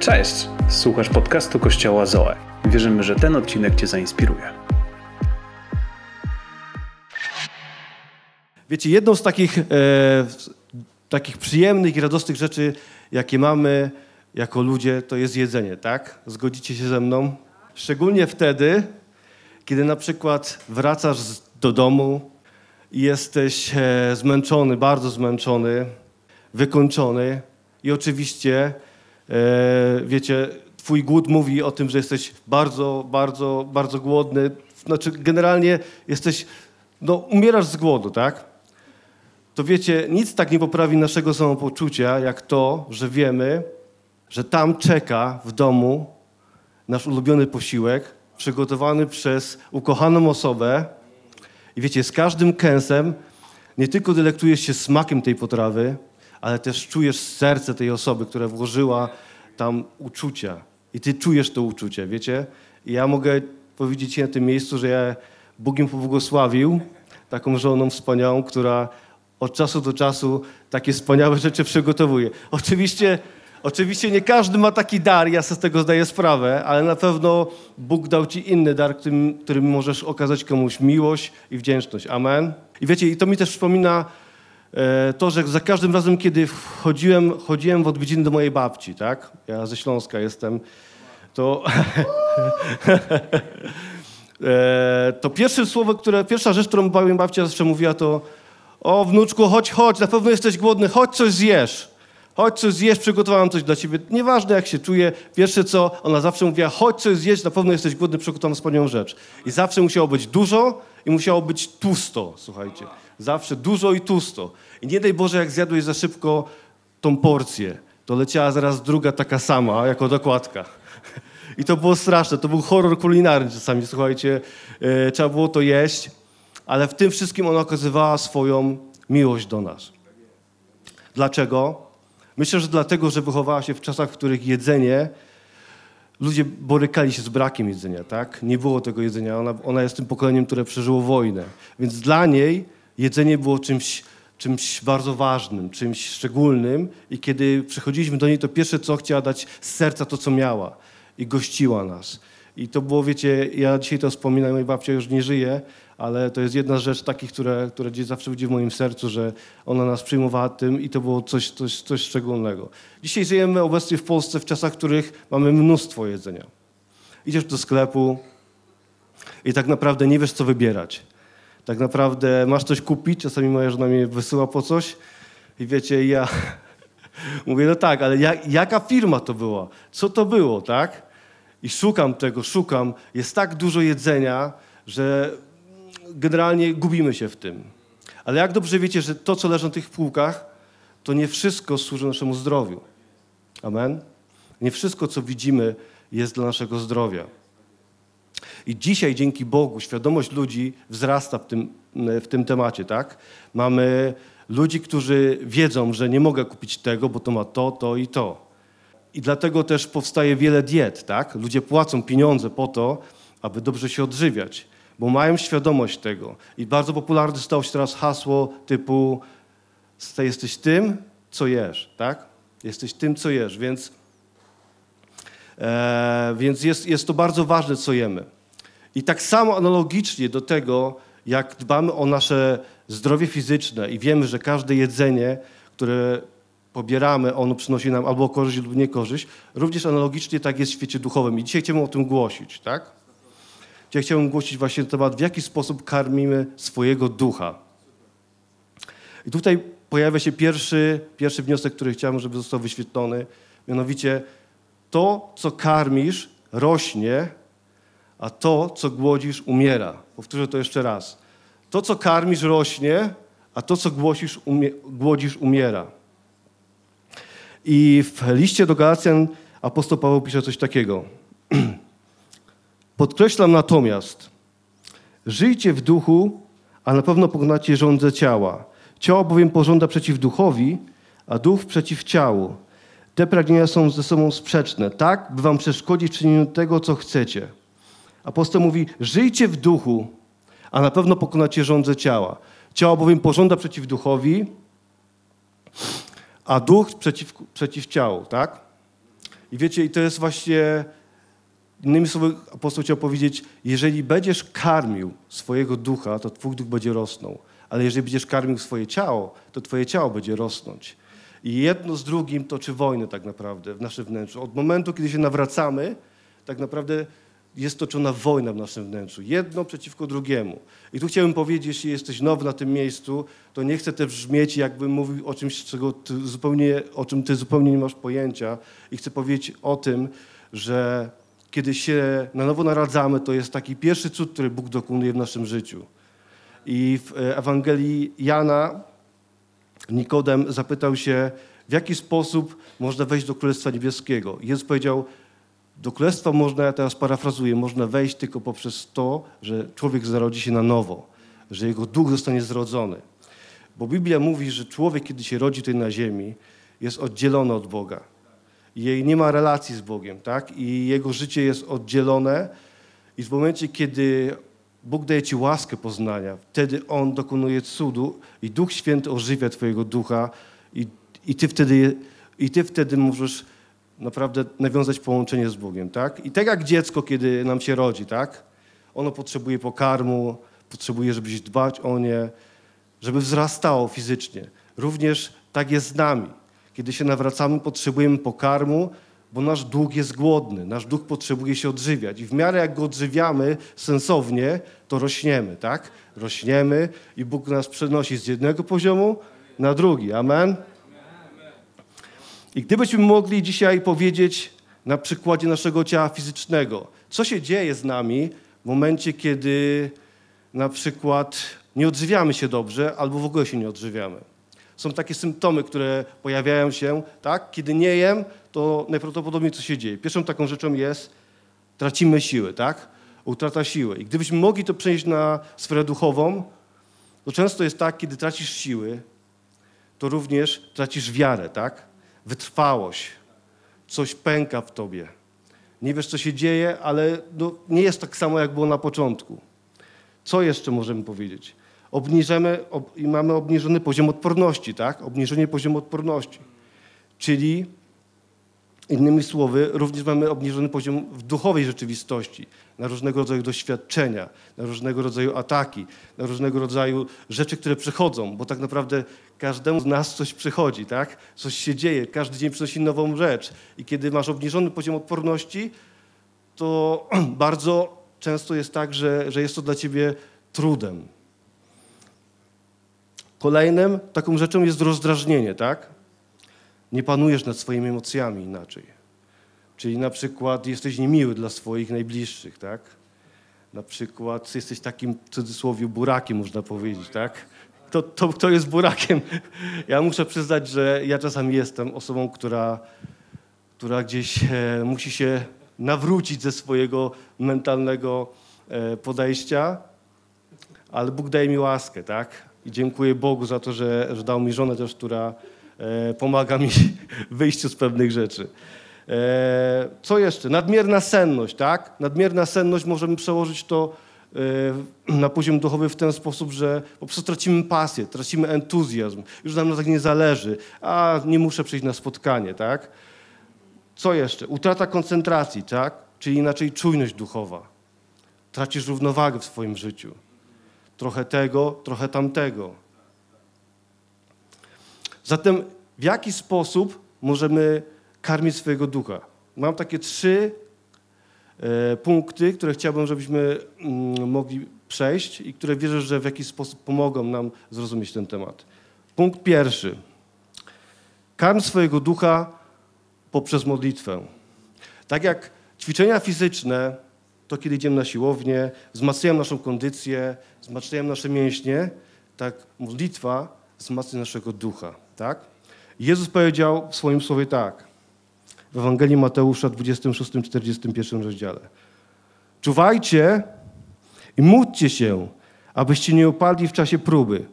Cześć! Słuchasz podcastu Kościoła Zoe. Wierzymy, że ten odcinek Cię zainspiruje. Wiecie, jedną z takich, e, takich przyjemnych i radosnych rzeczy, jakie mamy jako ludzie, to jest jedzenie, tak? Zgodzicie się ze mną? Szczególnie wtedy, kiedy na przykład wracasz do domu i jesteś e, zmęczony, bardzo zmęczony, wykończony i oczywiście, wiecie, twój głód mówi o tym, że jesteś bardzo, bardzo, bardzo głodny. Znaczy, generalnie jesteś, no, umierasz z głodu, tak? To wiecie, nic tak nie poprawi naszego samopoczucia, jak to, że wiemy, że tam czeka w domu nasz ulubiony posiłek, przygotowany przez ukochaną osobę. I wiecie, z każdym kęsem nie tylko delektujesz się smakiem tej potrawy, ale też czujesz serce tej osoby, która włożyła tam uczucia. I ty czujesz to uczucie, wiecie? I ja mogę powiedzieć ci na tym miejscu, że ja Bóg im pobłogosławił taką żoną wspaniałą, która od czasu do czasu takie wspaniałe rzeczy przygotowuje. Oczywiście, oczywiście nie każdy ma taki dar, ja sobie z tego zdaję sprawę, ale na pewno Bóg dał ci inny dar, którym, którym możesz okazać komuś miłość i wdzięczność. Amen. I wiecie, i to mi też przypomina to, że za każdym razem, kiedy wchodziłem, chodziłem w odwiedziny do mojej babci, tak? Ja ze Śląska jestem, to... E, to pierwsze słowo, które, pierwsza rzecz, którą moja babcia zawsze mówiła, to o wnuczku, chodź, chodź, na pewno jesteś głodny, chodź coś zjesz. Chodź coś zjesz, przygotowałam coś dla ciebie. Nieważne jak się czuję, pierwsze co, ona zawsze mówiła, chodź coś zjeść, na pewno jesteś głodny, przygotowałam wspaniałą rzecz. I zawsze musiało być dużo i musiało być tłusto, słuchajcie. Zawsze dużo i tłusto. I nie daj Boże, jak zjadłeś za szybko tą porcję, to leciała zaraz druga taka sama, jako dokładka. I to było straszne, to był horror kulinarny czasami, słuchajcie. E, trzeba było to jeść, ale w tym wszystkim ona okazywała swoją miłość do nas. Dlaczego? Myślę, że dlatego, że wychowała się w czasach, w których jedzenie, ludzie borykali się z brakiem jedzenia, tak? Nie było tego jedzenia. Ona, ona jest tym pokoleniem, które przeżyło wojnę. Więc dla niej jedzenie było czymś, czymś bardzo ważnym, czymś szczególnym i kiedy przychodziliśmy do niej, to pierwsze co chciała dać z serca to, co miała i gościła nas. I to było, wiecie, ja dzisiaj to wspominam, moja babcia już nie żyje, ale to jest jedna z rzeczy takich, które, które gdzieś zawsze będzie w moim sercu, że ona nas przyjmowała tym i to było coś, coś, coś szczególnego. Dzisiaj żyjemy obecnie w Polsce w czasach, w których mamy mnóstwo jedzenia. Idziesz do sklepu i tak naprawdę nie wiesz, co wybierać. Tak naprawdę masz coś kupić, czasami moja żona mnie wysyła po coś i wiecie, ja mówię, no tak, ale jak, jaka firma to była? Co to było, tak? I szukam tego, szukam. Jest tak dużo jedzenia, że generalnie gubimy się w tym. Ale jak dobrze wiecie, że to, co leży na tych półkach, to nie wszystko służy naszemu zdrowiu. Amen? Nie wszystko, co widzimy, jest dla naszego zdrowia. I dzisiaj dzięki Bogu świadomość ludzi wzrasta w tym, w tym temacie, tak? Mamy ludzi, którzy wiedzą, że nie mogę kupić tego, bo to ma to, to i to. I dlatego też powstaje wiele diet, tak? Ludzie płacą pieniądze po to, aby dobrze się odżywiać, bo mają świadomość tego. I bardzo popularne stało się teraz hasło typu jesteś tym, co jesz, tak? Jesteś tym, co jesz, więc, e, więc jest, jest to bardzo ważne, co jemy. I tak samo analogicznie do tego, jak dbamy o nasze zdrowie fizyczne i wiemy, że każde jedzenie, które pobieramy, ono przynosi nam albo korzyść lub niekorzyść, również analogicznie tak jest w świecie duchowym. I dzisiaj chciałbym o tym głosić, tak? Dzisiaj chciałbym głosić właśnie temat, w jaki sposób karmimy swojego ducha. I tutaj pojawia się pierwszy, pierwszy wniosek, który chciałbym, żeby został wyświetlony. Mianowicie to, co karmisz, rośnie, a to, co głodzisz, umiera. Powtórzę to jeszcze raz. To, co karmisz, rośnie, a to, co głosisz, umie, głodzisz, umiera. I w liście do Galacjan apostoł Paweł pisze coś takiego. Podkreślam natomiast, żyjcie w duchu, a na pewno pokonacie żądze ciała. Ciało bowiem pożąda przeciw duchowi, a duch przeciw ciału. Te pragnienia są ze sobą sprzeczne, tak, by wam przeszkodzić w czynieniu tego, co chcecie. Apostoł mówi, żyjcie w duchu, a na pewno pokonacie żądze ciała. Ciało bowiem pożąda przeciw duchowi, a duch przeciw, przeciw ciału, tak? I wiecie, i to jest właśnie, innymi słowy, apostoł chciał powiedzieć, jeżeli będziesz karmił swojego ducha, to twój duch będzie rosnął. Ale jeżeli będziesz karmił swoje ciało, to twoje ciało będzie rosnąć. I jedno z drugim toczy wojnę tak naprawdę w naszym wnętrzu. Od momentu, kiedy się nawracamy, tak naprawdę jest toczona wojna w naszym wnętrzu. Jedno przeciwko drugiemu. I tu chciałbym powiedzieć, jeśli jesteś nowy na tym miejscu, to nie chcę też brzmieć, jakbym mówił o czymś, czego zupełnie, o czym ty zupełnie nie masz pojęcia. I chcę powiedzieć o tym, że kiedy się na nowo naradzamy, to jest taki pierwszy cud, który Bóg dokonuje w naszym życiu. I w e, Ewangelii Jana Nikodem zapytał się, w jaki sposób można wejść do Królestwa Niebieskiego. Jezus powiedział, do Królestwa można, ja teraz parafrazuję, można wejść tylko poprzez to, że człowiek zarodzi się na nowo, że jego duch zostanie zrodzony. Bo Biblia mówi, że człowiek, kiedy się rodzi tutaj na ziemi, jest oddzielony od Boga. Jej nie ma relacji z Bogiem, tak? I jego życie jest oddzielone. I w momencie, kiedy Bóg daje ci łaskę poznania, wtedy On dokonuje cudu i Duch Święty ożywia twojego ducha i, i, ty, wtedy, i ty wtedy możesz naprawdę nawiązać połączenie z Bogiem, tak? I tak jak dziecko, kiedy nam się rodzi, tak? Ono potrzebuje pokarmu, potrzebuje, żebyś dbać o nie, żeby wzrastało fizycznie. Również tak jest z nami. Kiedy się nawracamy, potrzebujemy pokarmu, bo nasz duch jest głodny, nasz duch potrzebuje się odżywiać. I w miarę jak go odżywiamy sensownie, to rośniemy, tak? Rośniemy i Bóg nas przenosi z jednego poziomu na drugi. Amen? I gdybyśmy mogli dzisiaj powiedzieć na przykładzie naszego ciała fizycznego, co się dzieje z nami w momencie, kiedy na przykład nie odżywiamy się dobrze albo w ogóle się nie odżywiamy. Są takie symptomy, które pojawiają się, tak? Kiedy nie jem, to najprawdopodobniej co się dzieje? Pierwszą taką rzeczą jest, tracimy siły, tak? Utrata siły. I gdybyśmy mogli to przenieść na sferę duchową, to często jest tak, kiedy tracisz siły, to również tracisz wiarę, tak? Wytrwałość. Coś pęka w tobie. Nie wiesz, co się dzieje, ale no, nie jest tak samo, jak było na początku. Co jeszcze możemy powiedzieć? Obniżamy ob, i mamy obniżony poziom odporności, tak? Obniżenie poziomu odporności. Czyli Innymi słowy, również mamy obniżony poziom w duchowej rzeczywistości, na różnego rodzaju doświadczenia, na różnego rodzaju ataki, na różnego rodzaju rzeczy, które przychodzą, bo tak naprawdę każdemu z nas coś przychodzi, tak? Coś się dzieje, każdy dzień przynosi nową rzecz. I kiedy masz obniżony poziom odporności, to bardzo często jest tak, że, że jest to dla ciebie trudem. Kolejnym taką rzeczą jest rozdrażnienie, tak? nie panujesz nad swoimi emocjami inaczej. Czyli na przykład jesteś niemiły dla swoich najbliższych, tak? Na przykład jesteś takim, w cudzysłowie, burakiem, można powiedzieć, tak? To, to, kto jest burakiem? Ja muszę przyznać, że ja czasami jestem osobą, która, która gdzieś e, musi się nawrócić ze swojego mentalnego e, podejścia, ale Bóg daje mi łaskę, tak? I dziękuję Bogu za to, że, że dał mi żonę też, która E, pomaga mi w wyjściu z pewnych rzeczy. E, co jeszcze? Nadmierna senność, tak? Nadmierna senność możemy przełożyć to na poziom duchowy w ten sposób, że po prostu tracimy pasję, tracimy entuzjazm. Już nam na tak nie zależy. A nie muszę przyjść na spotkanie, tak? Co jeszcze? Utrata koncentracji, tak? Czyli inaczej czujność duchowa. Tracisz równowagę w swoim życiu. Trochę tego, trochę tamtego. Zatem w jaki sposób możemy karmić swojego ducha? Mam takie trzy punkty, które chciałbym, żebyśmy mm, mogli przejść i które wierzę, że w jakiś sposób pomogą nam zrozumieć ten temat. Punkt pierwszy. Karm swojego ducha poprzez modlitwę. Tak jak ćwiczenia fizyczne, to kiedy idziemy na siłownię, wzmacniają naszą kondycję, wzmacniają nasze mięśnie, tak modlitwa wzmacnia naszego ducha tak? Jezus powiedział w swoim słowie tak, w Ewangelii Mateusza 26-41 rozdziale. Czuwajcie i módlcie się, abyście nie upadli w czasie próby.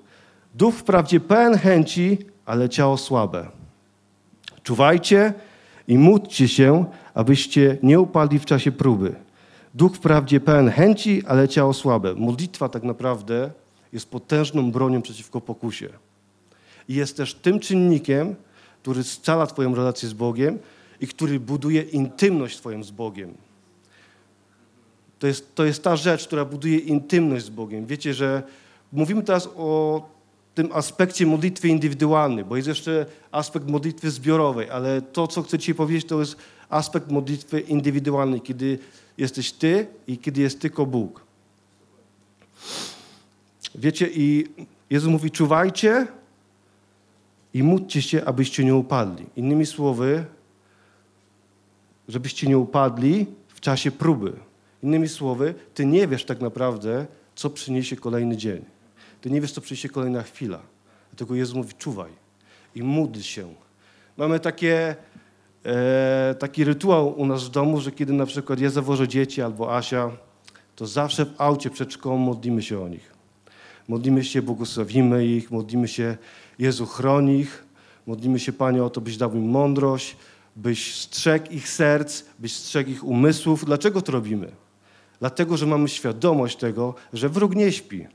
Duch wprawdzie pełen chęci, ale ciało słabe. Czuwajcie i módlcie się, abyście nie upadli w czasie próby. Duch wprawdzie pełen chęci, ale ciało słabe. Modlitwa tak naprawdę jest potężną bronią przeciwko pokusie i jest też tym czynnikiem, który scala Twoją relację z Bogiem i który buduje intymność Twoją z Bogiem. To jest, to jest ta rzecz, która buduje intymność z Bogiem. Wiecie, że mówimy teraz o tym aspekcie modlitwy indywidualnej, bo jest jeszcze aspekt modlitwy zbiorowej, ale to, co chcę Ci powiedzieć, to jest aspekt modlitwy indywidualnej, kiedy jesteś Ty i kiedy jest tylko Bóg. Wiecie, i Jezus mówi, czuwajcie i módlcie się, abyście nie upadli. Innymi słowy, żebyście nie upadli w czasie próby. Innymi słowy, ty nie wiesz tak naprawdę, co przyniesie kolejny dzień. Ty nie wiesz, co przyniesie kolejna chwila. Dlatego Jezus mówi, czuwaj i módl się. Mamy takie, e, taki rytuał u nas w domu, że kiedy na przykład ja zawożę dzieci albo Asia, to zawsze w aucie przed szkołą modlimy się o nich. Modlimy się, błogosławimy ich, modlimy się, Jezu, chroń ich, modlimy się, Panie, o to, byś dał im mądrość, byś strzegł ich serc, byś strzegł ich umysłów. Dlaczego to robimy? Dlatego, że mamy świadomość tego, że wróg nie śpi.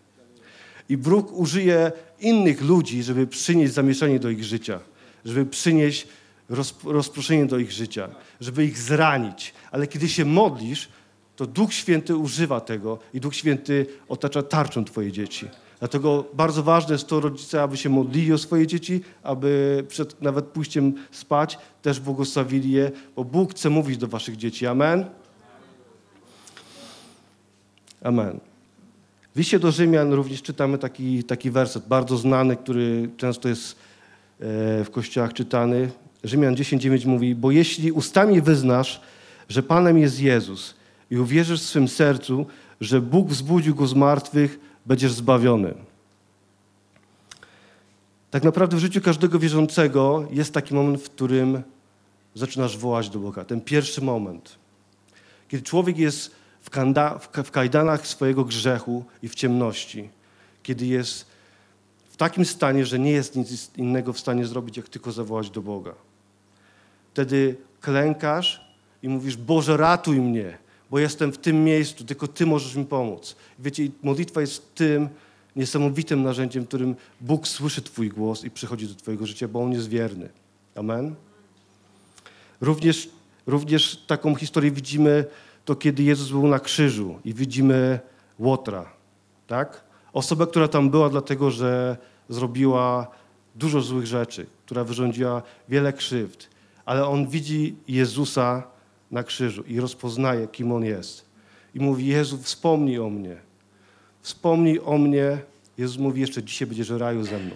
I wróg użyje innych ludzi, żeby przynieść zamieszanie do ich życia, żeby przynieść roz, rozproszenie do ich życia, żeby ich zranić. Ale kiedy się modlisz, to Duch Święty używa tego i Duch Święty otacza tarczą Twoje dzieci. Dlatego bardzo ważne jest to, rodzice, aby się modlili o swoje dzieci, aby przed nawet pójściem spać też błogosławili je, bo Bóg chce mówić do Waszych dzieci. Amen? Amen. W liście do Rzymian również czytamy taki, taki werset, bardzo znany, który często jest e, w kościołach czytany. Rzymian 10:9 mówi, bo jeśli ustami wyznasz, że Panem jest Jezus i uwierzysz w swym sercu, że Bóg wzbudził Go z martwych, będziesz zbawiony. Tak naprawdę w życiu każdego wierzącego jest taki moment, w którym zaczynasz wołać do Boga. Ten pierwszy moment. Kiedy człowiek jest w, kanda, w kajdanach swojego grzechu i w ciemności. Kiedy jest w takim stanie, że nie jest nic innego w stanie zrobić, jak tylko zawołać do Boga. Wtedy klękasz i mówisz, Boże ratuj mnie, bo jestem w tym miejscu, tylko Ty możesz mi pomóc. Wiecie, modlitwa jest tym niesamowitym narzędziem, którym Bóg słyszy Twój głos i przychodzi do Twojego życia, bo On jest wierny. Amen? Również, również taką historię widzimy, to kiedy Jezus był na krzyżu i widzimy Łotra, tak? Osobę, która tam była dlatego, że zrobiła dużo złych rzeczy, która wyrządziła wiele krzywd, ale on widzi Jezusa na krzyżu i rozpoznaje, kim On jest. I mówi, Jezu, wspomnij o mnie. Wspomnij o mnie. Jezus mówi, jeszcze dzisiaj będziesz w raju ze mną.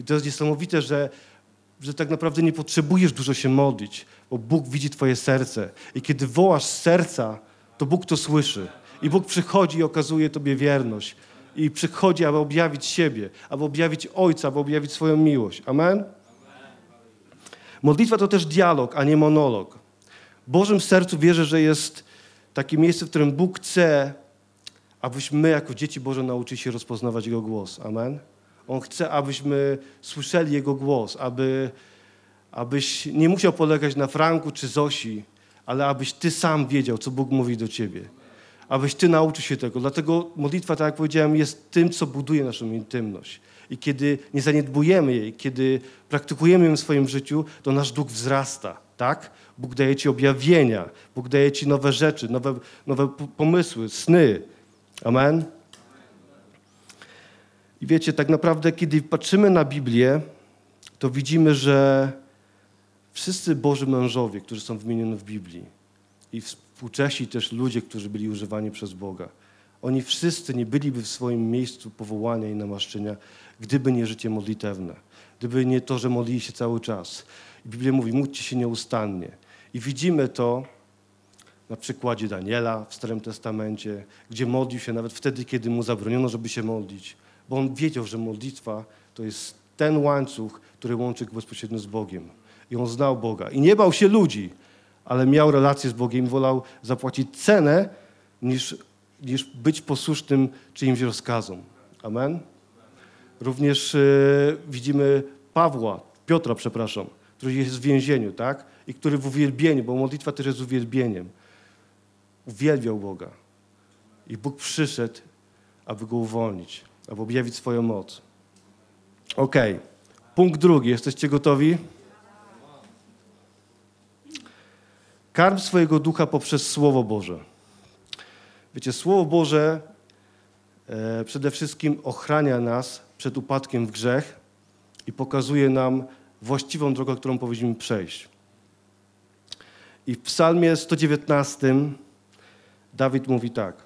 I to jest niesamowite, że, że tak naprawdę nie potrzebujesz dużo się modlić, bo Bóg widzi twoje serce. I kiedy wołasz z serca, to Bóg to słyszy. I Bóg przychodzi i okazuje tobie wierność. I przychodzi, aby objawić siebie, aby objawić Ojca, aby objawić swoją miłość. Amen? Modlitwa to też dialog, a nie monolog. Bożym sercu wierzę, że jest takie miejsce, w którym Bóg chce, abyśmy my jako dzieci Boże nauczyli się rozpoznawać Jego głos. Amen? On chce, abyśmy słyszeli Jego głos, aby, abyś nie musiał polegać na Franku czy Zosi, ale abyś Ty sam wiedział, co Bóg mówi do Ciebie. Abyś Ty nauczył się tego. Dlatego modlitwa, tak jak powiedziałem, jest tym, co buduje naszą intymność. I kiedy nie zaniedbujemy jej, kiedy praktykujemy ją w swoim życiu, to nasz duch wzrasta, tak? Bóg daje Ci objawienia, Bóg daje Ci nowe rzeczy, nowe, nowe pomysły, sny. Amen? I wiecie, tak naprawdę, kiedy patrzymy na Biblię, to widzimy, że wszyscy Boży mężowie, którzy są wymienieni w Biblii i współcześni też ludzie, którzy byli używani przez Boga, oni wszyscy nie byliby w swoim miejscu powołania i namaszczenia, gdyby nie życie modlitewne, gdyby nie to, że modlili się cały czas. Biblia mówi, módlcie się nieustannie. I widzimy to na przykładzie Daniela w Starym Testamencie, gdzie modlił się nawet wtedy, kiedy mu zabroniono, żeby się modlić, bo on wiedział, że modlitwa to jest ten łańcuch, który łączy go bezpośrednio z Bogiem. I on znał Boga. I nie bał się ludzi, ale miał relację z Bogiem i wolał zapłacić cenę, niż, niż być posłusznym czyimś rozkazom. Amen? Również yy, widzimy Pawła, Piotra, przepraszam, który jest w więzieniu, tak? I który w uwielbieniu, bo modlitwa też jest uwielbieniem, uwielbiał Boga. I Bóg przyszedł, aby go uwolnić, aby objawić swoją moc. Ok. Punkt drugi. Jesteście gotowi? Karm swojego ducha poprzez Słowo Boże. Wiecie, Słowo Boże e, przede wszystkim ochrania nas przed upadkiem w grzech i pokazuje nam właściwą drogę, którą powinniśmy przejść. I w Psalmie 119 Dawid mówi tak.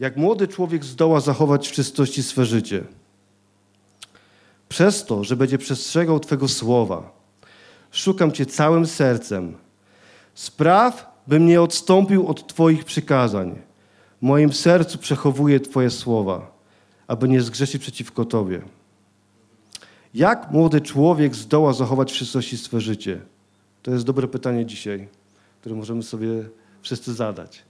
Jak młody człowiek zdoła zachować w czystości swe życie, przez to, że będzie przestrzegał Twego słowa, szukam Cię całym sercem. Spraw, bym nie odstąpił od Twoich przykazań. W moim sercu przechowuję Twoje słowa, aby nie zgrzeszyć przeciwko Tobie. Jak młody człowiek zdoła zachować w czystości swe życie? To jest dobre pytanie dzisiaj, które możemy sobie wszyscy zadać.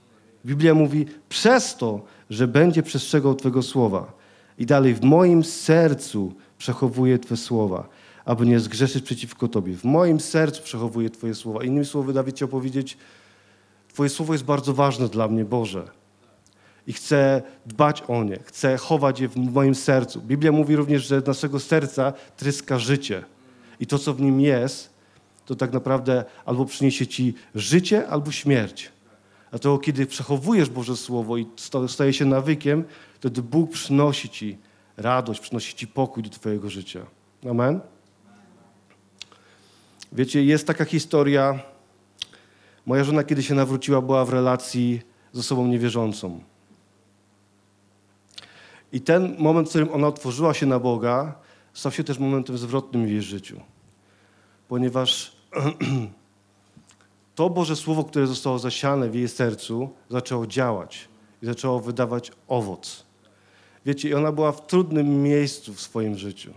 Biblia mówi, przez to, że będzie przestrzegał Twego słowa. I dalej, w moim sercu przechowuję Twe słowa, aby nie zgrzeszyć przeciwko Tobie. W moim sercu przechowuję Twoje słowa. Innymi słowy, Dawid chciał powiedzieć, Twoje słowo jest bardzo ważne dla mnie, Boże. I chcę dbać o nie, chcę chować je w moim sercu. Biblia mówi również, że z naszego serca tryska życie. I to, co w nim jest, to tak naprawdę albo przyniesie Ci życie, albo śmierć. Dlatego, kiedy przechowujesz Boże Słowo i sta- staje się nawykiem, wtedy Bóg przynosi Ci radość, przynosi Ci pokój do Twojego życia. Amen? Wiecie, jest taka historia. Moja żona, kiedy się nawróciła, była w relacji z osobą niewierzącą. I ten moment, w którym ona otworzyła się na Boga, stał się też momentem zwrotnym w jej życiu. Ponieważ to Boże Słowo, które zostało zasiane w jej sercu, zaczęło działać i zaczęło wydawać owoc. Wiecie, i ona była w trudnym miejscu w swoim życiu.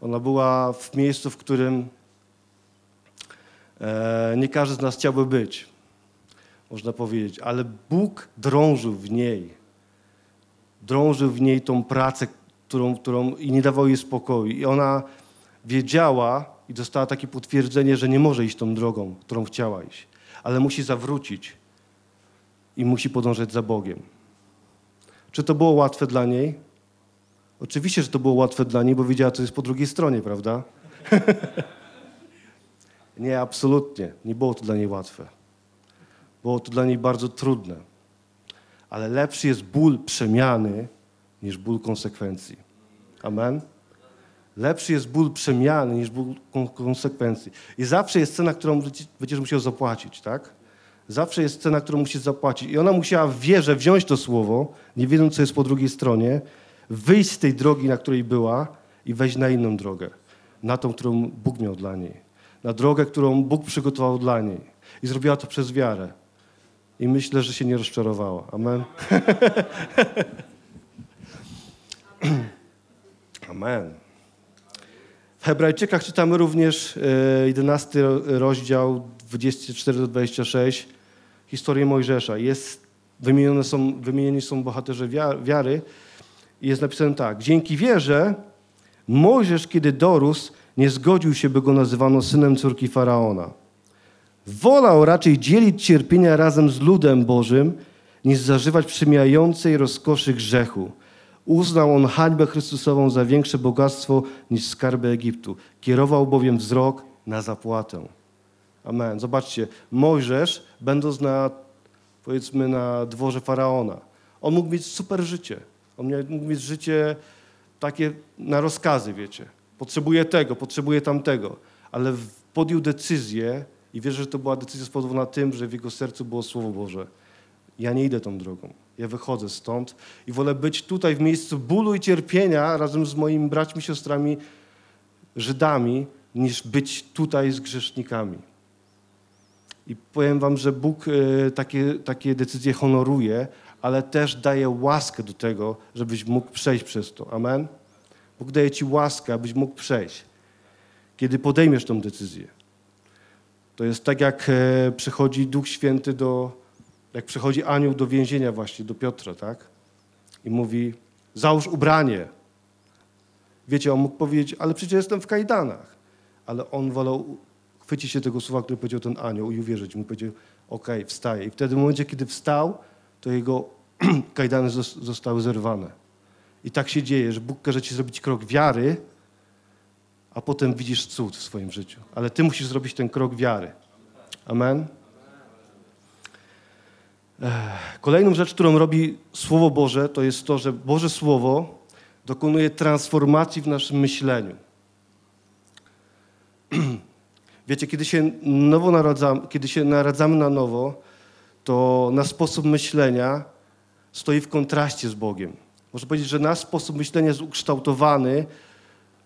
Ona była w miejscu, w którym e, nie każdy z nas chciałby być, można powiedzieć, ale Bóg drążył w niej. Drążył w niej tą pracę, którą, którą i nie dawał jej spokoju. I ona wiedziała i dostała takie potwierdzenie, że nie może iść tą drogą, którą chciała iść, ale musi zawrócić i musi podążać za Bogiem. Czy to było łatwe dla niej? Oczywiście, że to było łatwe dla niej, bo wiedziała, co jest po drugiej stronie, prawda? nie, absolutnie. Nie było to dla niej łatwe. Było to dla niej bardzo trudne. Ale lepszy jest ból przemiany niż ból konsekwencji. Amen? Lepszy jest ból przemiany niż ból kon- konsekwencji. I zawsze jest cena, którą będziesz musiał zapłacić, tak? Zawsze jest cena, którą musisz zapłacić. I ona musiała w wierze wziąć to słowo, nie wiedząc, co jest po drugiej stronie, wyjść z tej drogi, na której była i wejść na inną drogę. Na tą, którą Bóg miał dla niej. Na drogę, którą Bóg przygotował dla niej. I zrobiła to przez wiarę. I myślę, że się nie rozczarowała. Amen. Amen. W Hebrajczykach czytamy również e, 11 rozdział 24-26 historię Mojżesza. Jest, wymienione są, wymienieni są bohaterzy wia- wiary i jest napisane tak. Dzięki wierze Mojżesz, kiedy dorósł, nie zgodził się, by go nazywano synem córki Faraona. Wolał raczej dzielić cierpienia razem z ludem Bożym, niż zażywać przymijającej rozkoszy grzechu. Uznał on hańbę Chrystusową za większe bogactwo niż skarby Egiptu. Kierował bowiem wzrok na zapłatę. Amen. Zobaczcie, Mojżesz, będąc na, powiedzmy, na dworze Faraona, on mógł mieć super życie. On mógł mieć życie takie na rozkazy, wiecie. Potrzebuje tego, potrzebuje tamtego. Ale podjął decyzję i wierzę, że to była decyzja spowodowana tym, że w jego sercu było Słowo Boże. Ja nie idę tą drogą. Ja wychodzę stąd i wolę być tutaj w miejscu bólu i cierpienia razem z moimi braćmi, siostrami, Żydami, niż być tutaj z grzesznikami. I powiem wam, że Bóg e, takie, takie decyzje honoruje, ale też daje łaskę do tego, żebyś mógł przejść przez to. Amen? Bóg daje ci łaskę, abyś mógł przejść, kiedy podejmiesz tą decyzję. To jest tak, jak e, przychodzi Duch Święty do, jak przychodzi anioł do więzienia właśnie, do Piotra, tak? I mówi, załóż ubranie. Wiecie, on mógł powiedzieć, ale przecież jestem w kajdanach. Ale on wolał chwycić się tego słowa, które powiedział ten anioł i uwierzyć mu. Powiedział, okej, wstaje. I wtedy w momencie, kiedy wstał, to jego kajdany zos- zostały zerwane. I tak się dzieje, że Bóg każe ci zrobić krok wiary, a potem widzisz cud w swoim życiu. Ale ty musisz zrobić ten krok wiary. Amen. Kolejną rzecz, którą robi Słowo Boże, to jest to, że Boże Słowo dokonuje transformacji w naszym myśleniu. Wiecie, kiedy się, nowo naradzamy, kiedy się naradzamy na nowo, to nasz sposób myślenia stoi w kontraście z Bogiem. Można powiedzieć, że nasz sposób myślenia jest ukształtowany,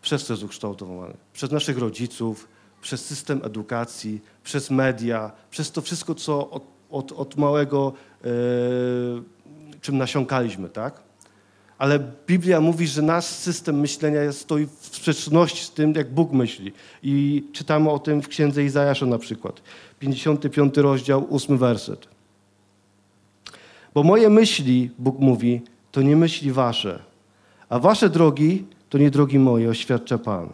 przez jest ukształtowany? Przez naszych rodziców, przez system edukacji, przez media, przez to wszystko, co od, od, od małego, e, czym nasiąkaliśmy, tak? Ale Biblia mówi, że nasz system myślenia stoi w sprzeczności z tym, jak Bóg myśli. I czytamy o tym w księdze Izajasza na przykład. 55 rozdział, 8 werset. Bo moje myśli, Bóg mówi, to nie myśli wasze, a wasze drogi to nie drogi moje, oświadcza Pan.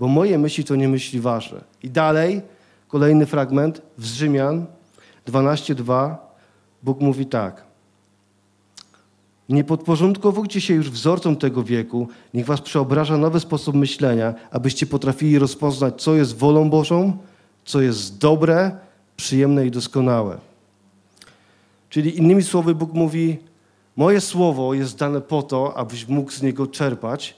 Bo moje myśli to nie myśli wasze. I dalej, kolejny fragment z Rzymian 12:2. Bóg mówi tak. Nie podporządkowujcie się już wzorcom tego wieku, niech was przeobraża nowy sposób myślenia, abyście potrafili rozpoznać, co jest wolą Bożą, co jest dobre, przyjemne i doskonałe. Czyli innymi słowy, Bóg mówi: Moje słowo jest dane po to, abyś mógł z niego czerpać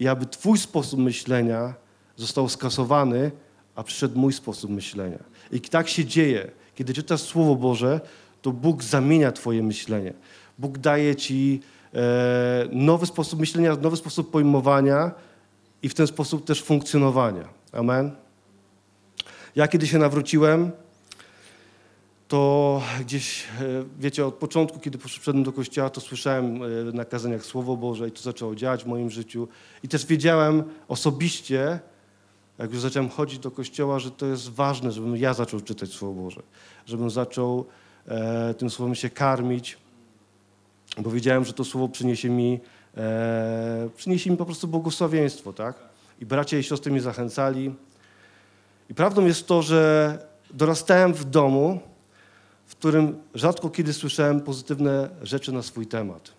i aby Twój sposób myślenia został skasowany, a przyszedł mój sposób myślenia. I tak się dzieje. Kiedy czytasz Słowo Boże, to Bóg zamienia Twoje myślenie. Bóg daje Ci e, nowy sposób myślenia, nowy sposób pojmowania i w ten sposób też funkcjonowania. Amen. Ja kiedy się nawróciłem, to gdzieś, e, wiecie, od początku, kiedy poszedłem do kościoła, to słyszałem e, na kazaniach Słowo Boże i to zaczęło działać w moim życiu. I też wiedziałem osobiście, jak już zacząłem chodzić do kościoła, że to jest ważne, żebym ja zaczął czytać Słowo Boże, żebym zaczął e, tym Słowem się karmić, bo wiedziałem, że to Słowo przyniesie mi, e, przyniesie mi po prostu błogosławieństwo, tak? I bracia i siostry mnie zachęcali. I prawdą jest to, że dorastałem w domu, w którym rzadko kiedy słyszałem pozytywne rzeczy na swój temat.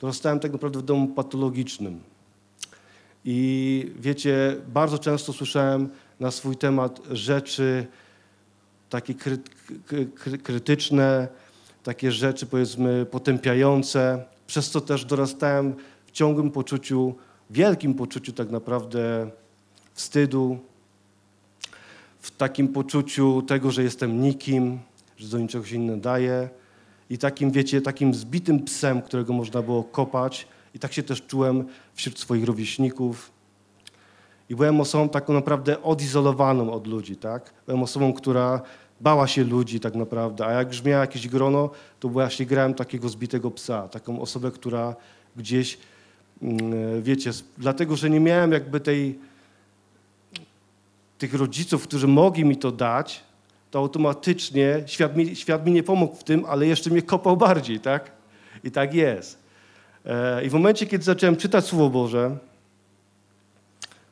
Dorastałem tak naprawdę w domu patologicznym. I wiecie, bardzo często słyszałem na swój temat rzeczy takie kry, kry, krytyczne, takie rzeczy powiedzmy potępiające, przez co też dorastałem w ciągłym poczuciu, wielkim poczuciu tak naprawdę wstydu, w takim poczuciu tego, że jestem nikim, że do niczego się nie nadaje i takim, wiecie, takim zbitym psem, którego można było kopać i tak się też czułem wśród swoich rówieśników. I byłem osobą taką naprawdę odizolowaną od ludzi, tak? Byłem osobą, która bała się ludzi tak naprawdę, a jak już miała jakieś grono, to właśnie grałem takiego zbitego psa, taką osobę, która gdzieś, mm, wiecie, dlatego, że nie miałem jakby tej, tych rodziców, którzy mogli mi to dać, to automatycznie świat mi, świat mi nie pomógł w tym, ale jeszcze mnie kopał bardziej, tak? I tak jest. E, I w momencie, kiedy zacząłem czytać Słowo Boże,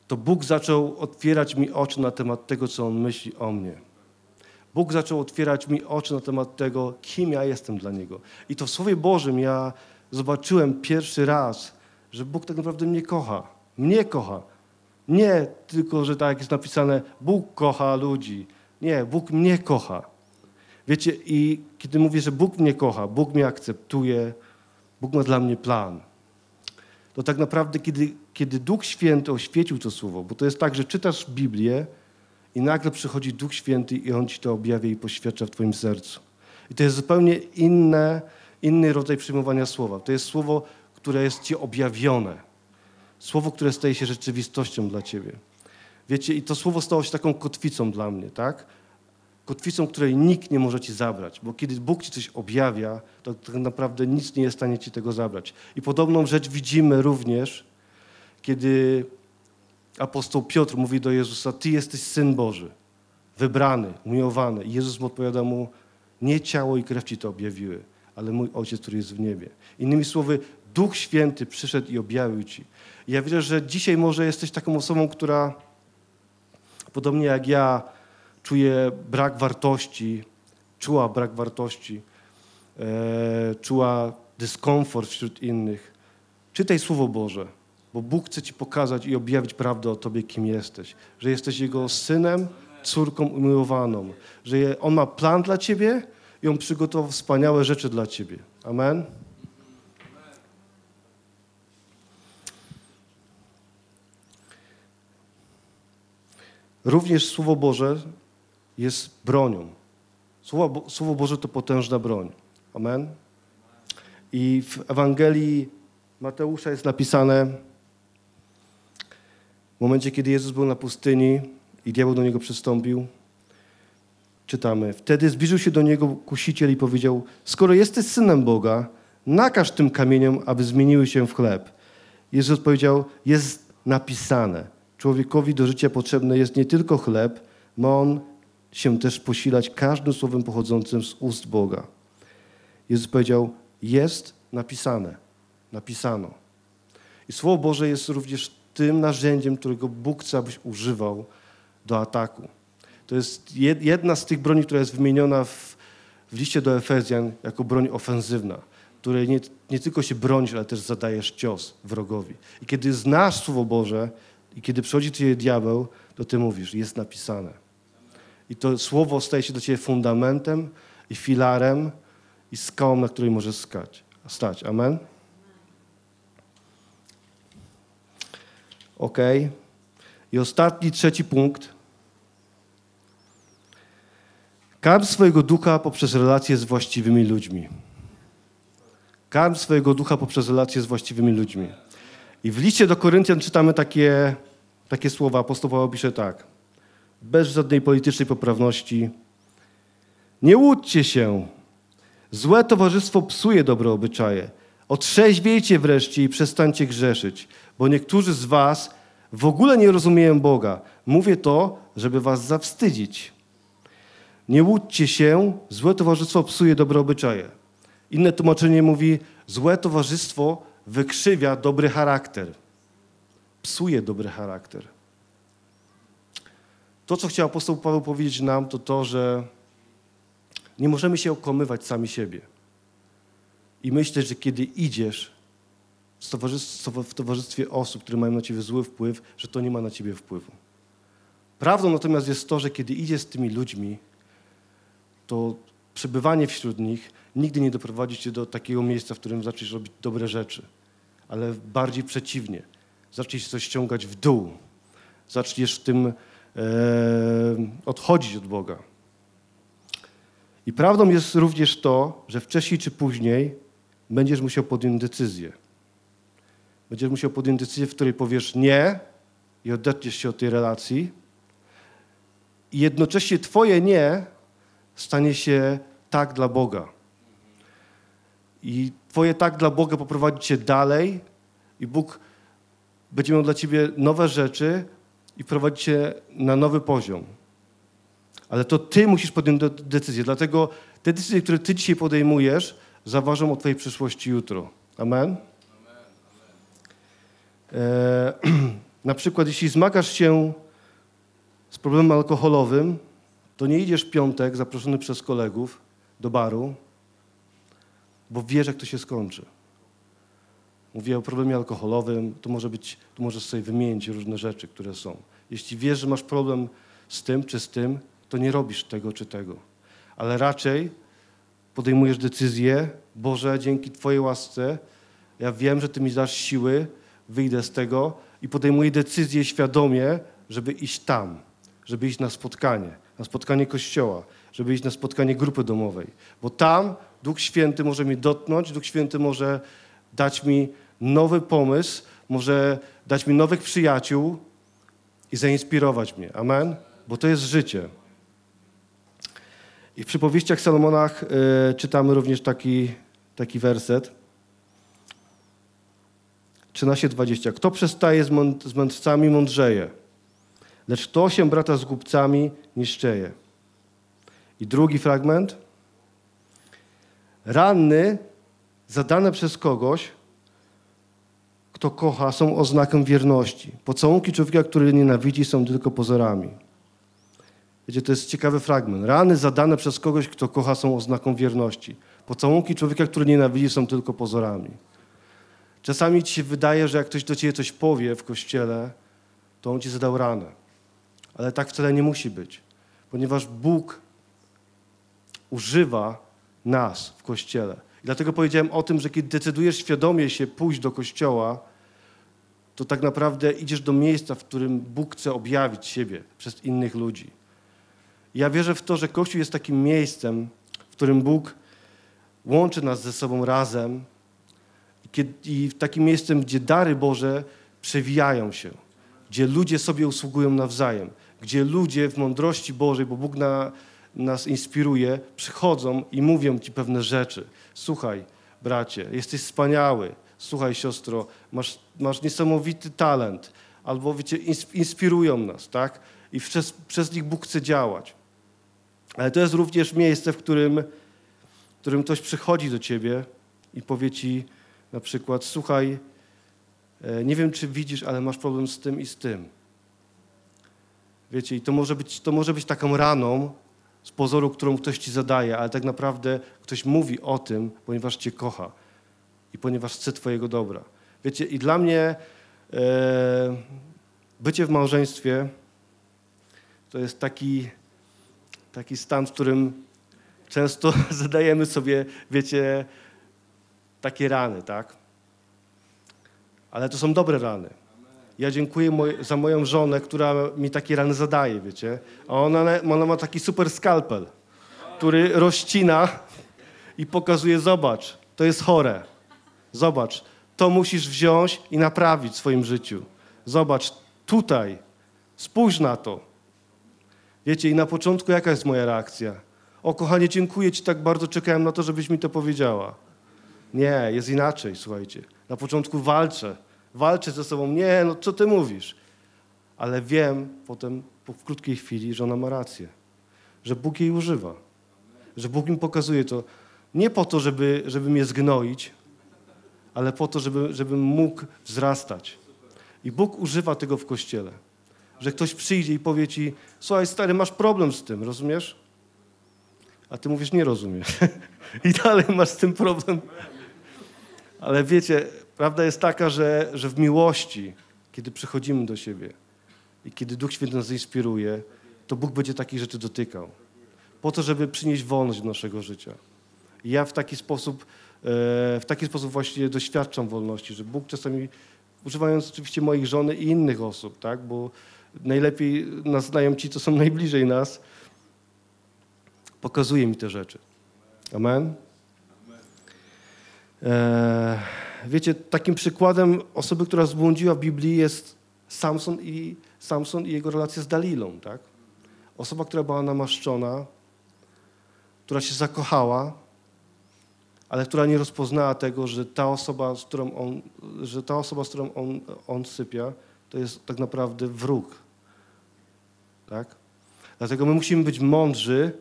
to Bóg zaczął otwierać mi oczy na temat tego, co On myśli o mnie. Bóg zaczął otwierać mi oczy na temat tego, kim ja jestem dla Niego. I to w Słowie Bożym ja zobaczyłem pierwszy raz, że Bóg tak naprawdę mnie kocha. Mnie kocha. Nie tylko, że tak jest napisane, Bóg kocha ludzi. Nie, Bóg mnie kocha. Wiecie, i kiedy mówię, że Bóg mnie kocha, Bóg mnie akceptuje, Bóg ma dla mnie plan, to tak naprawdę, kiedy, kiedy Duch Święty oświecił to słowo, bo to jest tak, że czytasz Biblię i nagle przychodzi Duch Święty i On ci to objawia i poświadcza w twoim sercu. I to jest zupełnie inne, inny rodzaj przyjmowania słowa. To jest słowo, które jest ci objawione. Słowo, które staje się rzeczywistością dla ciebie. Wiecie, i to słowo stało się taką kotwicą dla mnie, tak? Kotwicą, której nikt nie może ci zabrać, bo kiedy Bóg ci coś objawia, to tak naprawdę nic nie jest w stanie ci tego zabrać. I podobną rzecz widzimy również, kiedy apostoł Piotr mówi do Jezusa: Ty jesteś syn Boży, wybrany, umiłowany. I Jezus mu odpowiada mu: Nie ciało i krew ci to objawiły, ale mój ojciec, który jest w niebie. Innymi słowy, Duch Święty przyszedł i objawił ci. I ja wierzę, że dzisiaj może jesteś taką osobą, która podobnie jak ja czuje brak wartości, czuła brak wartości, e, czuła dyskomfort wśród innych. Czytaj Słowo Boże, bo Bóg chce ci pokazać i objawić prawdę o tobie, kim jesteś. Że jesteś Jego synem córką umiłowaną, że On ma plan dla ciebie i On przygotował wspaniałe rzeczy dla ciebie. Amen. Również Słowo Boże jest bronią. Słowo, Słowo Boże to potężna broń. Amen. I w Ewangelii Mateusza jest napisane, w momencie, kiedy Jezus był na pustyni i diabeł do niego przystąpił, czytamy, wtedy zbliżył się do niego kusiciel i powiedział, skoro jesteś synem Boga, nakaż tym kamieniom, aby zmieniły się w chleb. Jezus odpowiedział, jest napisane, człowiekowi do życia potrzebny jest nie tylko chleb, ma on się też posilać każdym słowem pochodzącym z ust Boga. Jezus powiedział, jest napisane, napisano. I Słowo Boże jest również tym narzędziem, którego Bóg chce, abyś używał do ataku. To jest jed- jedna z tych broni, która jest wymieniona w, w liście do Efezjan jako broń ofensywna, której nie, nie tylko się bronisz, ale też zadajesz cios wrogowi. I kiedy znasz Słowo Boże i kiedy przychodzi ciebie diabeł, to ty mówisz, jest napisane. I to Słowo staje się do ciebie fundamentem i filarem i skałą, na której możesz skać, stać. Amen? Ok. I ostatni, trzeci punkt. Karm swojego ducha poprzez relacje z właściwymi ludźmi. Karm swojego ducha poprzez relacje z właściwymi ludźmi. I w liście do Koryntian czytamy takie, takie słowa. Apostoł Paweł pisze tak. Bez żadnej politycznej poprawności. Nie łudźcie się. Złe towarzystwo psuje dobre obyczaje. Otrzeźwiejcie wreszcie i przestańcie grzeszyć, bo niektórzy z was w ogóle nie rozumieją Boga. Mówię to, żeby was zawstydzić. Nie łudźcie się, złe towarzystwo psuje dobre obyczaje. Inne tłumaczenie mówi, złe towarzystwo wykrzywia dobry charakter. Psuje dobry charakter. To, co chciał apostoł Paweł powiedzieć nam, to to, że nie możemy się okłamywać sami siebie. I myśleć, że kiedy idziesz w towarzystwie, w towarzystwie osób, które mają na ciebie zły wpływ, że to nie ma na ciebie wpływu. Prawdą natomiast jest to, że kiedy idziesz z tymi ludźmi, to przebywanie wśród nich nigdy nie doprowadzi cię do takiego miejsca, w którym zaczniesz robić dobre rzeczy, ale bardziej przeciwnie. Zaczniesz coś ściągać w dół. Zaczniesz w tym e, odchodzić od Boga. I prawdą jest również to, że wcześniej czy później będziesz musiał podjąć decyzję. Będziesz musiał podjąć decyzję, w której powiesz nie i odetniesz się od tej relacji. I jednocześnie twoje nie stanie się tak dla Boga. I twoje tak dla Boga poprowadzi cię dalej i Bóg będzie miał dla ciebie nowe rzeczy i prowadzi cię na nowy poziom. Ale to ty musisz podjąć de- decyzję. Dlatego te decyzje, które ty dzisiaj podejmujesz, zaważą o twojej przyszłości jutro. Amen? E, na przykład, jeśli zmagasz się z problemem alkoholowym, to nie idziesz w piątek zaproszony przez kolegów do baru, bo wiesz, jak to się skończy. Mówię o problemie alkoholowym, to może być, tu możesz sobie wymienić różne rzeczy, które są. Jeśli wiesz, że masz problem z tym czy z tym, to nie robisz tego czy tego. Ale raczej podejmujesz decyzję, Boże, dzięki Twojej łasce, ja wiem, że Ty mi dasz siły, wyjdę z tego i podejmuję decyzję świadomie, żeby iść tam, żeby iść na spotkanie, na spotkanie kościoła, żeby iść na spotkanie grupy domowej. Bo tam Duch Święty może mnie dotknąć, Duch Święty może dać mi nowy pomysł, może dać mi nowych przyjaciół i zainspirować mnie. Amen? Bo to jest życie. I w przypowieściach Salomonach y, czytamy również taki, taki werset. 13:20. Kto przestaje z, mąd- z mędrcami, mądrzeje, lecz kto się brata z głupcami, niszczeje. I drugi fragment. Ranny zadane przez kogoś, kto kocha, są oznaką wierności. Pocałunki człowieka, który nienawidzi, są tylko pozorami. Wiecie, to jest ciekawy fragment. Rany zadane przez kogoś, kto kocha, są oznaką wierności. Pocałunki człowieka, który nienawidzi, są tylko pozorami. Czasami ci się wydaje, że jak ktoś do ciebie coś powie w kościele, to on ci zadał ranę. Ale tak wcale nie musi być. ponieważ Bóg używa nas w Kościele. I dlatego powiedziałem o tym, że kiedy decydujesz świadomie się pójść do Kościoła, to tak naprawdę idziesz do miejsca, w którym Bóg chce objawić siebie przez innych ludzi. Ja wierzę w to, że Kościół jest takim miejscem, w którym Bóg łączy nas ze sobą razem i takim miejscem, gdzie dary Boże przewijają się, gdzie ludzie sobie usługują nawzajem, gdzie ludzie w mądrości Bożej, bo Bóg na, nas inspiruje, przychodzą i mówią ci pewne rzeczy. Słuchaj, bracie, jesteś wspaniały. Słuchaj, siostro, masz, masz niesamowity talent. Albo, wiecie, ins- inspirują nas, tak? I przez, przez nich Bóg chce działać. Ale to jest również miejsce, w którym, w którym ktoś przychodzi do ciebie i powie ci na przykład, słuchaj, e, nie wiem, czy widzisz, ale masz problem z tym i z tym. Wiecie, i to może być, to może być taką raną z pozoru, którą ktoś ci zadaje, ale tak naprawdę ktoś mówi o tym, ponieważ cię kocha i ponieważ chce twojego dobra. Wiecie, i dla mnie e, bycie w małżeństwie to jest taki, taki stan, w którym często zadajemy sobie, wiecie, takie rany, tak? Ale to są dobre rany. Ja dziękuję moj, za moją żonę, która mi takie rany zadaje, wiecie. A ona, ona ma taki super skalpel, który rozcina i pokazuje, zobacz, to jest chore. Zobacz, to musisz wziąć i naprawić w swoim życiu. Zobacz, tutaj, spójrz na to. Wiecie, i na początku jaka jest moja reakcja? O, kochanie, dziękuję Ci tak bardzo, czekałem na to, żebyś mi to powiedziała. Nie, jest inaczej, słuchajcie. Na początku walczę, walczę ze sobą. Nie, no co Ty mówisz? Ale wiem potem, po w krótkiej chwili, że ona ma rację. Że Bóg jej używa. Że Bóg mi pokazuje to nie po to, żeby, żeby mnie zgnoić, ale po to, żeby, żebym mógł wzrastać. I Bóg używa tego w Kościele. Że ktoś przyjdzie i powie ci, słuchaj stary, masz problem z tym, rozumiesz? A ty mówisz, nie rozumiesz. I dalej masz z tym problem. Ale wiecie, prawda jest taka, że, że w miłości, kiedy przychodzimy do siebie i kiedy Duch Święty nas inspiruje, to Bóg będzie takich rzeczy dotykał. Po to, żeby przynieść wolność do naszego życia. I ja w taki sposób, e, w taki sposób właśnie doświadczam wolności, że Bóg czasami, używając oczywiście moich żony i innych osób, tak, bo najlepiej nas znają ci, co są najbliżej nas, pokazuje mi te rzeczy. Amen? E, wiecie, takim przykładem osoby, która zbłądziła w Biblii jest Samson i, Samson i jego relacja z Dalilą. Tak? Osoba, która była namaszczona, która się zakochała, ale która nie rozpoznała tego, że ta osoba, z którą on, że ta osoba, z którą on, on sypia, to jest tak naprawdę wróg. Tak? Dlatego my musimy być mądrzy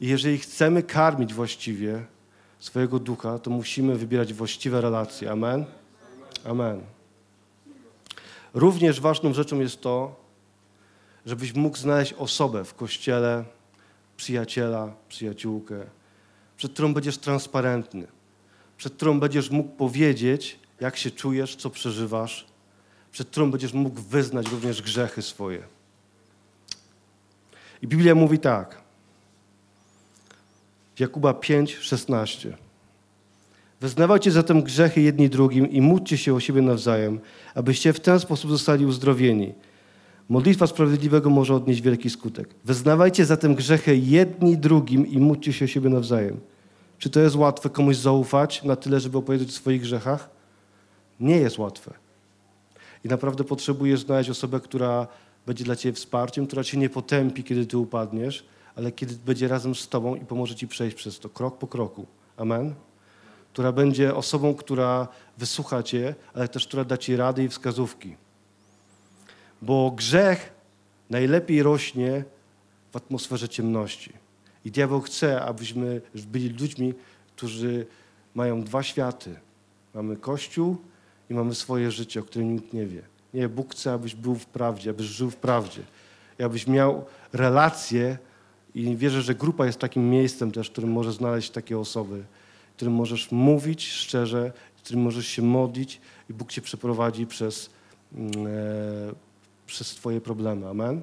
i jeżeli chcemy karmić właściwie swojego ducha, to musimy wybierać właściwe relacje. Amen? Amen. Również ważną rzeczą jest to, żebyś mógł znaleźć osobę w kościele, przyjaciela, przyjaciółkę, przed którą będziesz transparentny, przed którą będziesz mógł powiedzieć, jak się czujesz, co przeżywasz, przed którą będziesz mógł wyznać również grzechy swoje. I Biblia mówi tak. Jakuba 5, 16. Wyznawajcie zatem grzechy jedni drugim i módlcie się o siebie nawzajem, abyście w ten sposób zostali uzdrowieni. Modlitwa sprawiedliwego może odnieść wielki skutek. Wyznawajcie zatem grzechy jedni drugim i módlcie się o siebie nawzajem. Czy to jest łatwe komuś zaufać na tyle, żeby opowiedzieć o swoich grzechach? Nie jest łatwe. I naprawdę potrzebujesz znaleźć osobę, która będzie dla ciebie wsparciem, która cię nie potępi, kiedy ty upadniesz, ale kiedy będzie razem z tobą i pomoże ci przejść przez to krok po kroku. Amen? Która będzie osobą, która wysłucha cię, ale też która da ci rady i wskazówki. Bo grzech najlepiej rośnie w atmosferze ciemności. I diabeł chce, abyśmy byli ludźmi, którzy mają dwa światy. Mamy Kościół i mamy swoje życie, o którym nikt nie wie. Nie, Bóg chce, abyś był w prawdzie, abyś żył w prawdzie. I abyś miał relacje i wierzę, że grupa jest takim miejscem też, w którym możesz znaleźć takie osoby, w którym możesz mówić szczerze, w którym możesz się modlić i Bóg cię przeprowadzi przez, mm, e, przez twoje problemy. Amen?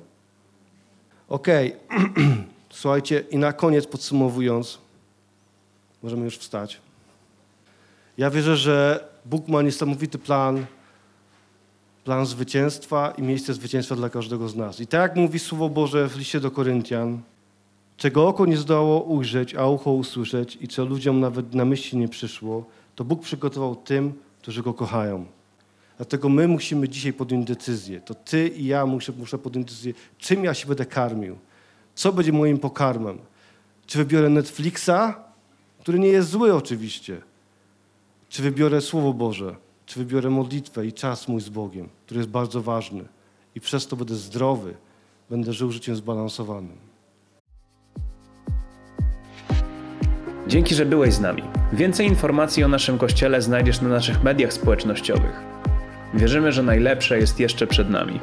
Okej, słuchajcie, i na koniec podsumowując, możemy już wstać. Ja wierzę, że Bóg ma niesamowity plan, plan zwycięstwa i miejsce zwycięstwa dla każdego z nas. I tak jak mówi Słowo Boże w liście do Koryntian, czego oko nie zdołało ujrzeć, a ucho usłyszeć i co ludziom nawet na myśli nie przyszło, to Bóg przygotował tym, którzy Go kochają. Dlatego my musimy dzisiaj podjąć decyzję. To ty i ja muszę, muszę podjąć decyzję, czym ja się będę karmił. Co będzie moim pokarmem? Czy wybiorę Netflixa, który nie jest zły oczywiście? Czy wybiorę Słowo Boże? Czy wybiorę modlitwę i czas mój z Bogiem, który jest bardzo ważny? I przez to będę zdrowy, będę żył życiem zbalansowanym. Dzięki, że byłeś z nami. Więcej informacji o naszym kościele znajdziesz na naszych mediach społecznościowych. Wierzymy, że najlepsze jest jeszcze przed nami.